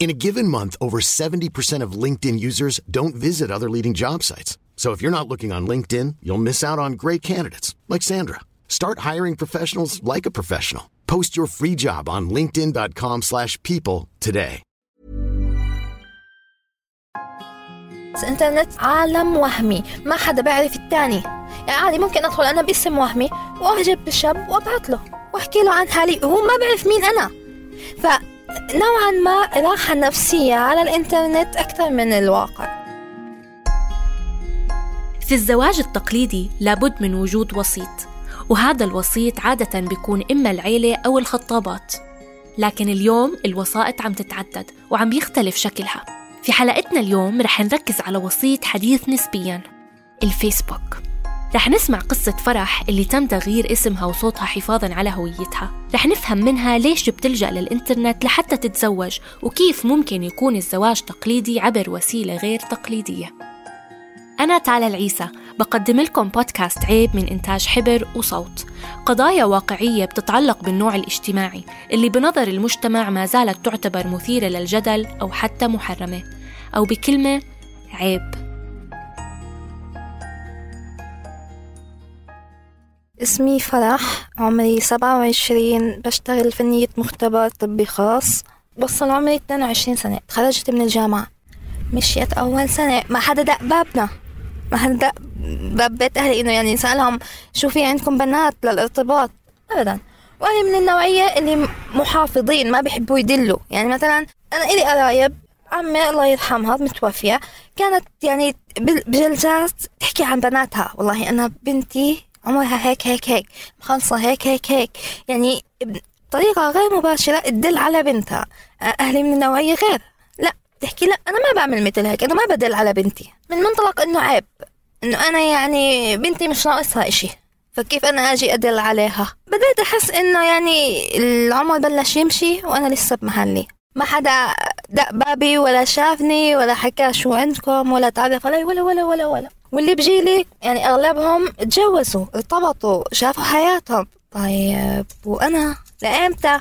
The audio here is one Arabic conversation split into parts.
In a given month, over 70% of LinkedIn users don't visit other leading job sites. So if you're not looking on LinkedIn, you'll miss out on great candidates like Sandra. Start hiring professionals like a professional. Post your free job on linkedin.com/people today. الانترنت عالم وهمي ما حدا بيعرف التاني يعني عادي ممكن ادخل انا باسم وهمي واعجب بالشاب وابعث له واحكي له عن حالي وهو ما بيعرف مين انا ف نوعا ما راحة نفسية على الإنترنت أكثر من الواقع. في الزواج التقليدي لابد من وجود وسيط وهذا الوسيط عادة بيكون إما العيلة أو الخطابات. لكن اليوم الوسائط عم تتعدد وعم بيختلف شكلها. في حلقتنا اليوم رح نركز على وسيط حديث نسبياً. الفيسبوك. رح نسمع قصة فرح اللي تم تغيير اسمها وصوتها حفاظا على هويتها. رح نفهم منها ليش بتلجأ للإنترنت لحتى تتزوج وكيف ممكن يكون الزواج تقليدي عبر وسيلة غير تقليدية. أنا تالا العيسى بقدم لكم بودكاست عيب من إنتاج حبر وصوت. قضايا واقعية بتتعلق بالنوع الاجتماعي اللي بنظر المجتمع ما زالت تعتبر مثيرة للجدل أو حتى محرمة أو بكلمة عيب. اسمي فرح. عمري سبعة وعشرين بشتغل فنية مختبر طبي خاص. وصل عمري اثنين وعشرين سنة تخرجت من الجامعة. مشيت أول سنة ما حدا دق بابنا. ما حدا دق باب بيت أهلي إنه يعني سألهم شو في عندكم بنات للارتباط؟ أبدا. وأنا من النوعية اللي محافظين ما بيحبوا يدلوا. يعني مثلا أنا إلي قرايب عمي الله يرحمها متوفية كانت يعني بجلسات تحكي عن بناتها. والله أنا بنتي عمرها هيك هيك هيك مخلصة. هيك هيك هيك. يعني بطريقة غير مباشرة تدل على بنتها. أهلي من النوعية غير. لا تحكي لا أنا ما بعمل مثل هيك. أنا ما بدل على بنتي. من منطلق إنه عيب. إنه أنا يعني بنتي مش ناقصها إشي. فكيف أنا أجي أدل عليها؟ بدأت أحس إنه يعني العمر بلش يمشي وأنا لسه بمحلي. ما حدا دق بابي ولا شافني ولا حكى شو عندكم ولا تعرف علي. ولا ولا ولا ولا. واللي بجيلي يعني أغلبهم تجوزوا ارتبطوا شافوا حياتهم. طيب وأنا لإمتى؟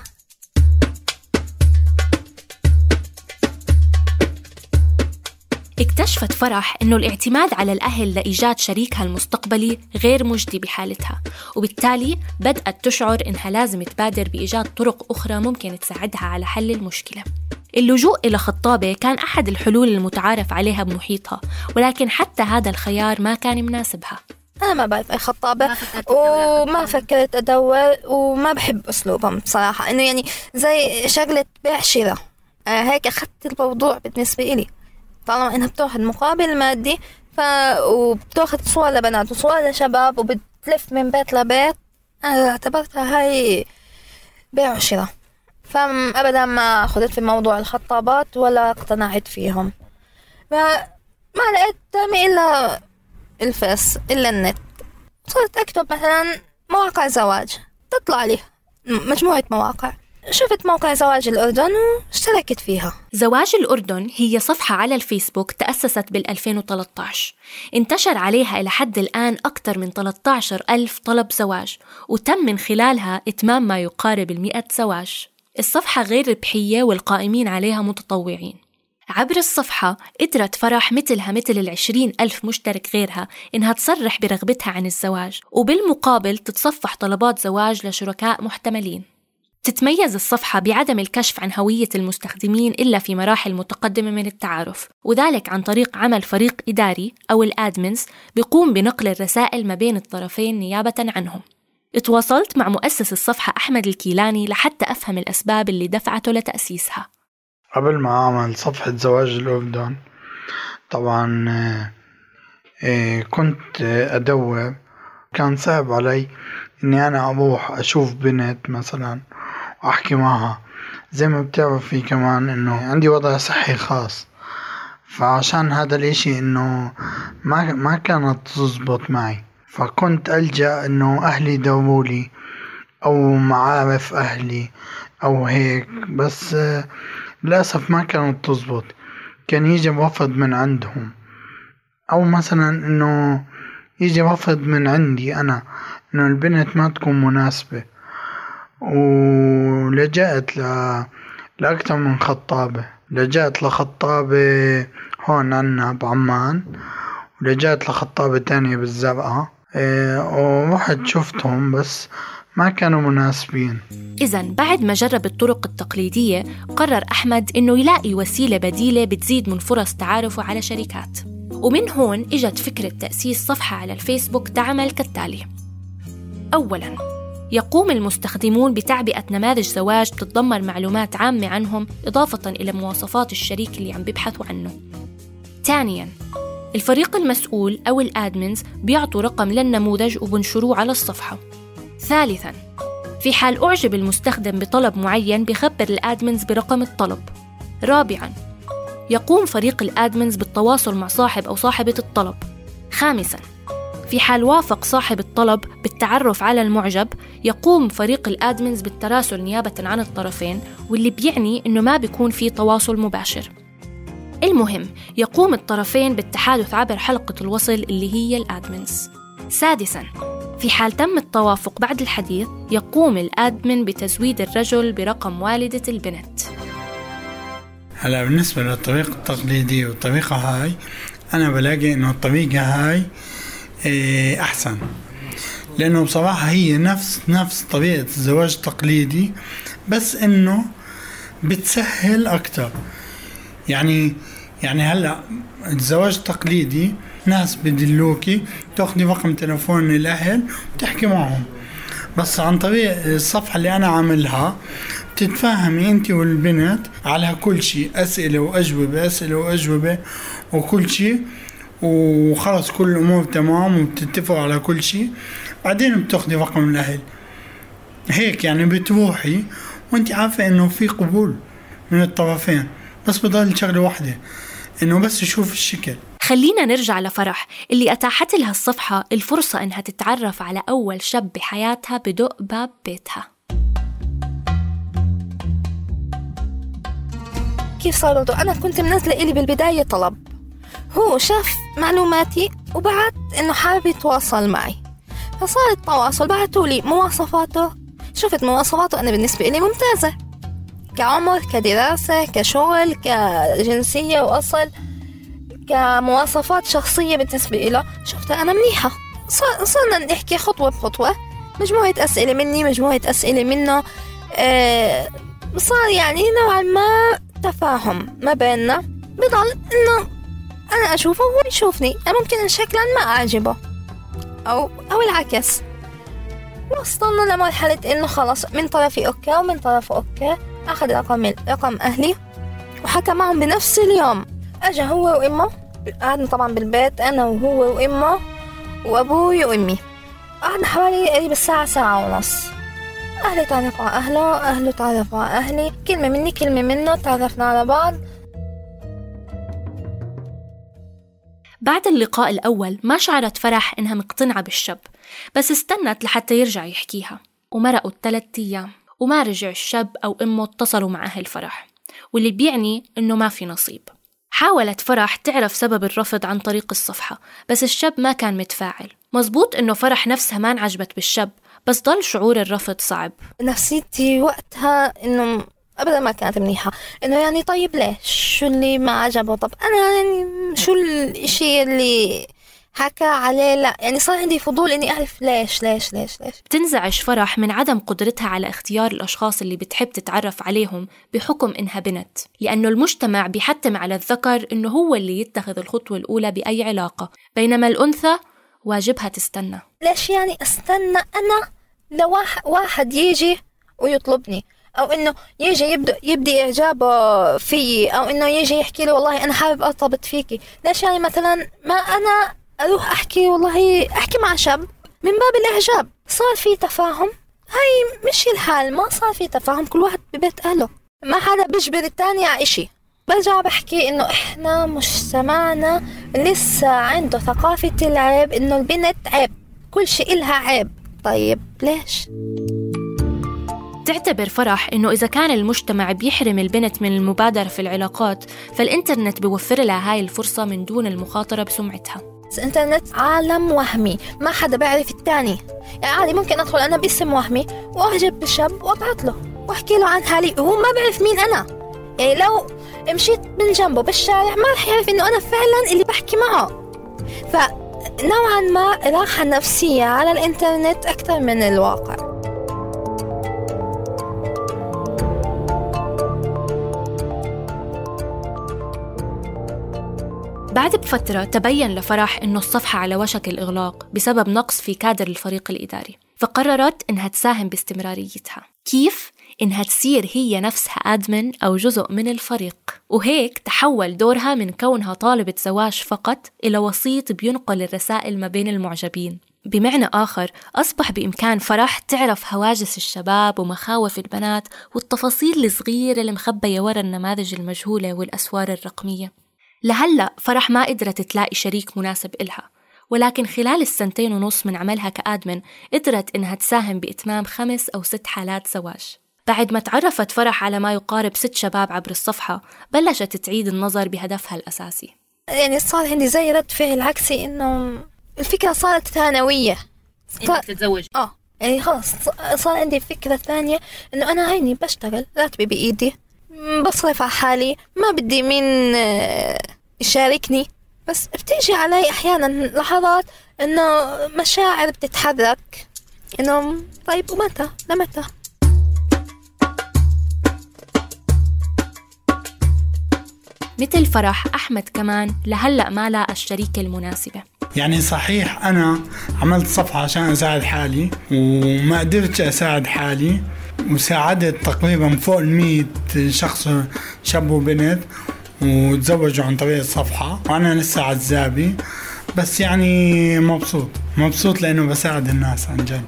اكتشفت فرح إنه الاعتماد على الأهل لإيجاد شريكها المستقبلي غير مجدي بحالتها وبالتالي بدأت تشعر إنها لازم تبادر بإيجاد طرق أخرى ممكن تساعدها على حل المشكلة. اللجوء إلى خطابة كان أحد الحلول المتعارف عليها بمحيطها ولكن حتى هذا الخيار ما كان مناسبها أنا ما بعرف أي خطابة وما فكرت أدور وما بحب أسلوبهم بصراحة إنه يعني زي شغلة بيع شراء. آه هيك أخذت الموضوع بالنسبة إلي. طالما إنها بتأخذ مقابل مادي ف وبتأخذ صور لبنات وصور لشباب وبتلف من بيت لبيت أنا اعتبرتها هاي بيع وشراء فأبدا ما خدت في موضوع الخطابات ولا اقتنعت فيهم. ما ما لقيت قدامي إلا الفيس إلا النت. صرت أكتب مثلا مواقع زواج. تطلع لي مجموعة مواقع. شفت موقع زواج الأردن واشتركت فيها. زواج الأردن هي صفحة على الفيسبوك تأسست بال 2013 انتشر عليها إلى حد الآن أكثر من 13 ألف طلب زواج وتم من خلالها إتمام ما يقارب المئة زواج. الصفحة غير ربحية والقائمين عليها متطوعين. عبر الصفحة قدرت فرح مثلها مثل العشرين ألف مشترك غيرها إنها تصرح برغبتها عن الزواج وبالمقابل تتصفح طلبات زواج لشركاء محتملين. تتميز الصفحة بعدم الكشف عن هوية المستخدمين إلا في مراحل متقدمة من التعارف وذلك عن طريق عمل فريق إداري أو الأدمنز بيقوم بنقل الرسائل ما بين الطرفين نيابة عنهم. اتواصلت مع مؤسس الصفحة أحمد الكيلاني لحتى أفهم الأسباب اللي دفعته لتأسيسها. قبل ما أعمل صفحة زواج الأردن طبعا آه، كنت أدور. كان صعب علي إني أنا أروح أشوف بنت مثلا وأحكي معها. زي ما بتعرفي كمان إنه عندي وضع صحي خاص. فعشان هذا الإشي إنه ما ما كانت تزبط معي. فكنت ألجأ إنه أهلي يدورولي أو معارف أهلي أو هيك. بس للأسف ما كانت تزبط. كان يجي رفض من عندهم. أو مثلا إنه يجي رفض من عندي أنا إنه البنت ما تكون مناسبة. ولجأت ل... لأكثر من خطابة. لجأت لخطابة هون عنا بعمان. ولجأت لخطابة تانية بالزرقاء. ورحت شفتهم بس ما كانوا مناسبين. إذا بعد ما جرب الطرق التقليدية قرر أحمد إنه يلاقي وسيلة بديلة بتزيد من فرص تعارفه على شركات. ومن هون إجت فكرة تأسيس صفحة على الفيسبوك تعمل كالتالي. أولاً يقوم المستخدمون بتعبئة نماذج زواج تتضمن معلومات عامة عنهم إضافة إلى مواصفات الشريك اللي عم بيبحثوا عنه. ثانياً الفريق المسؤول أو ال admins بيعطوا رقم للنموذج وبنشروه على الصفحة. ثالثاً في حال أعجب المستخدم بطلب معين بخبر ال admins برقم الطلب. رابعاً يقوم فريق ال admins بالتواصل مع صاحب أو صاحبة الطلب. خامساً في حال وافق صاحب الطلب بالتعرف على المعجب يقوم فريق ال admins بالتراسل نيابة عن الطرفين واللي بيعني إنه ما بيكون في تواصل مباشر. المهم يقوم الطرفين بالتحادث عبر حلقة الوصل اللي هي ال admins سادسا في حال تم التوافق بعد الحديث يقوم ال admin بتزويد الرجل برقم والدة البنت. هلا بالنسبة للطريقة التقليدية والطريقة هاي أنا بلاقي إنه الطريقة هاي إيه، أحسن. لأنه بصراحة هي نفس نفس طريقة الزواج التقليدي بس إنه بتسهل أكثر يعني يعني هلا الزواج التقليدي ناس بدلوكي تاخذي رقم تلفون الأهل وتحكي معهم. بس عن طريق الصفحة اللي أنا عاملها بتتفاهمي أنت والبنت على كل شيء أسئلة وأجوبة أسئلة وأجوبة وكل شيء. وخلص كل الأمور تمام وبتتفقوا على كل شيء. بعدين بتاخذي رقم الأهل. هيك يعني بتروحي وأنت عارفة إنه في قبول من الطرفين. بس بضل شغلة واحدة. إنه بس يشوف الشكل. خلينا نرجع لفرح اللي أتاحت لها الصفحة الفرصة إنها تتعرف على أول شاب بحياتها بدق باب بيتها. كيف صاروا أنا كنت منزلة إلي بالبداية طلب. هو شاف معلوماتي وبعت إنه حابب يتواصل معي. فصار التواصل بعتوا لي مواصفاته. شفت مواصفاته أنا بالنسبة لي ممتازة. كعمر كدراسة كشغل كجنسية وأصل كمواصفات شخصية بالنسبة له شفتها أنا منيحة. صرنا نحكي خطوة بخطوة. مجموعة أسئلة مني مجموعة أسئلة منه. آه صار يعني نوعا ما تفاهم ما بيننا. بضل إنه أنا أشوفه وهو يشوفني. ممكن شكلا ما أعجبه. أو أو العكس. وصلنا لمرحلة إنه خلص من طرفي okay ومن طرفه okay. أخذ رقم رقم أهلي وحكى معهم بنفس اليوم. أجا هو وإمه قعدنا طبعا بالبيت أنا وهو وإمه وأبوي وأمي. قعدنا حوالي قريب الساعة ساعة ونص. أهلي تعرفوا على أهله أهله تعرفوا على أهلي. كلمة مني كلمة منه تعرفنا على بعض. بعد اللقاء الأول ما شعرت فرح إنها مقتنعة بالشاب بس استنت لحتى يرجع يحكيها ومرقوا الثلاث أيام. وما رجع الشاب أو أمه اتصلوا مع أهل فرح واللي بيعني إنه ما في نصيب. حاولت فرح تعرف سبب الرفض عن طريق الصفحة بس الشاب ما كان متفاعل. مزبوط إنه فرح نفسها ما انعجبت بالشاب بس ضل شعور الرفض صعب. نفسيتي وقتها إنه ابدا ما كانت منيحة. إنه يعني طيب ليش؟ شو اللي ما عجبه؟ طب أنا يعني شو الاشي اللي حكى عليه لا يعني صار عندي فضول إني أعرف ليش ليش ليش ليش. بتنزعج فرح من عدم قدرتها على اختيار الأشخاص اللي بتحب تتعرف عليهم بحكم إنها بنت لأنه المجتمع بيحتم على الذكر إنه هو اللي يتخذ الخطوة الأولى بأي علاقة بينما الأنثى واجبها تستنى. ليش يعني أستنى أنا لواحد واحد يجي ويطلبني؟ أو إنه يجي يبدأ يبدي إعجابه فيي أو إنه يجي يحكي لي والله أنا حابب أرتبط فيكي. ليش يعني مثلا ما أنا أروح أحكي والله أحكي مع شاب من باب الإعجاب. صار في تفاهم. هاي مش الحال ما صار في تفاهم. كل واحد ببيت أهله. ما حدا بيجبر التاني على إشي. برجع بحكي إنه إحنا مجتمعنا لسه عنده ثقافة العيب إنه البنت عيب. كل شيء إلها عيب. طيب ليش؟ تعتبر فرح إنه إذا كان المجتمع بيحرم البنت من المبادرة في العلاقات فالإنترنت بيوفر لها هاي الفرصة من دون المخاطرة بسمعتها. الإنترنت عالم وهمي. ما حدا بيعرف التاني. يعني عادي ممكن أدخل أنا باسم وهمي وأعجب بشاب وأبعت له وأحكي له عن حالي. وهو ما بيعرف مين أنا. يعني لو مشيت من جنبه بالشارع ما رح يعرف إنه أنا فعلا اللي بحكي معه. فنوعا ما راحة نفسية على الإنترنت أكثر من الواقع. بعد بفترة تبين لفرح إنه الصفحة على وشك الإغلاق بسبب نقص في كادر الفريق الإداري فقررت إنها تساهم باستمراريتها. كيف؟ إنها تصير هي نفسها أدمن أو جزء من الفريق. وهيك تحول دورها من كونها طالبة زواج فقط إلى وسيط بينقل الرسائل ما بين المعجبين. بمعنى آخر أصبح بإمكان فرح تعرف هواجس الشباب ومخاوف البنات والتفاصيل الصغيرة المخبية ورا النماذج المجهولة والأسوار الرقمية. لهلأ فرح ما قدرت تلاقي شريك مناسب إلها. ولكن خلال السنتين ونص من عملها كآدمن قدرت إنها تساهم بإتمام خمس أو ست حالات زواج بعد ما تعرفت فرح على ما يقارب ست شباب عبر الصفحة بلشت تعيد النظر بهدفها الأساسي. يعني صار عندي زي رد فعل عكسي إنه الفكرة صارت ثانوية. إنك تتزوج. آه يعني خلص صار عندي فكرة ثانية إنه أنا عيني بشتغل راتبي بإيدي. بصرف على حالي. ما بدي مين آه، يشاركني. بس بتيجي علي أحيانا لحظات إنه مشاعر بتتحرك. إنه طيب ومتى؟ لمتى؟ مثل فرح أحمد كمان لهلأ ما لاقى الشريكة المناسبة. يعني صحيح أنا عملت صفحة عشان أساعد حالي وما قدرتش أساعد حالي. وساعدت تقريبا فوق المية شخص شاب وبنت وتزوجوا عن طريق الصفحة. وأنا لسه عزابي بس يعني مبسوط. مبسوط لأنه بساعد الناس عن جد.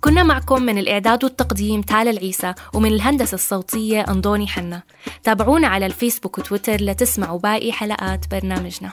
كنا معكم من الإعداد والتقديم تالا العيسى ومن الهندسة الصوتية أنضوني حنا. تابعونا على الفيسبوك وتويتر لتسمعوا باقي حلقات برنامجنا.